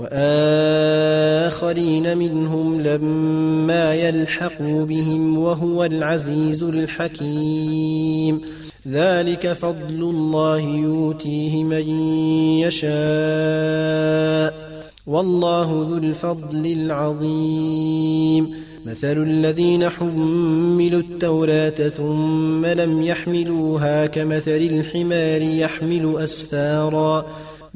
وآخرين منهم لما يلحقوا بهم وهو العزيز الحكيم. ذلك فضل الله يؤتيه من يشاء. والله ذو الفضل العظيم. مثل الذين حملوا التوراة ثم لم يحملوها كمثل الحمار يحمل أسفارا.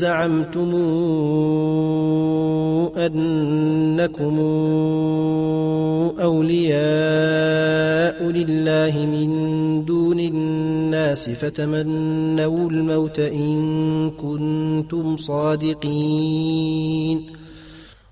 زعمتم أنكم أولياء لله من دون الناس فتمنوا الموت إن كنتم صادقين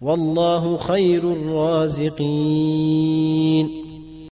والله خير الرازقين.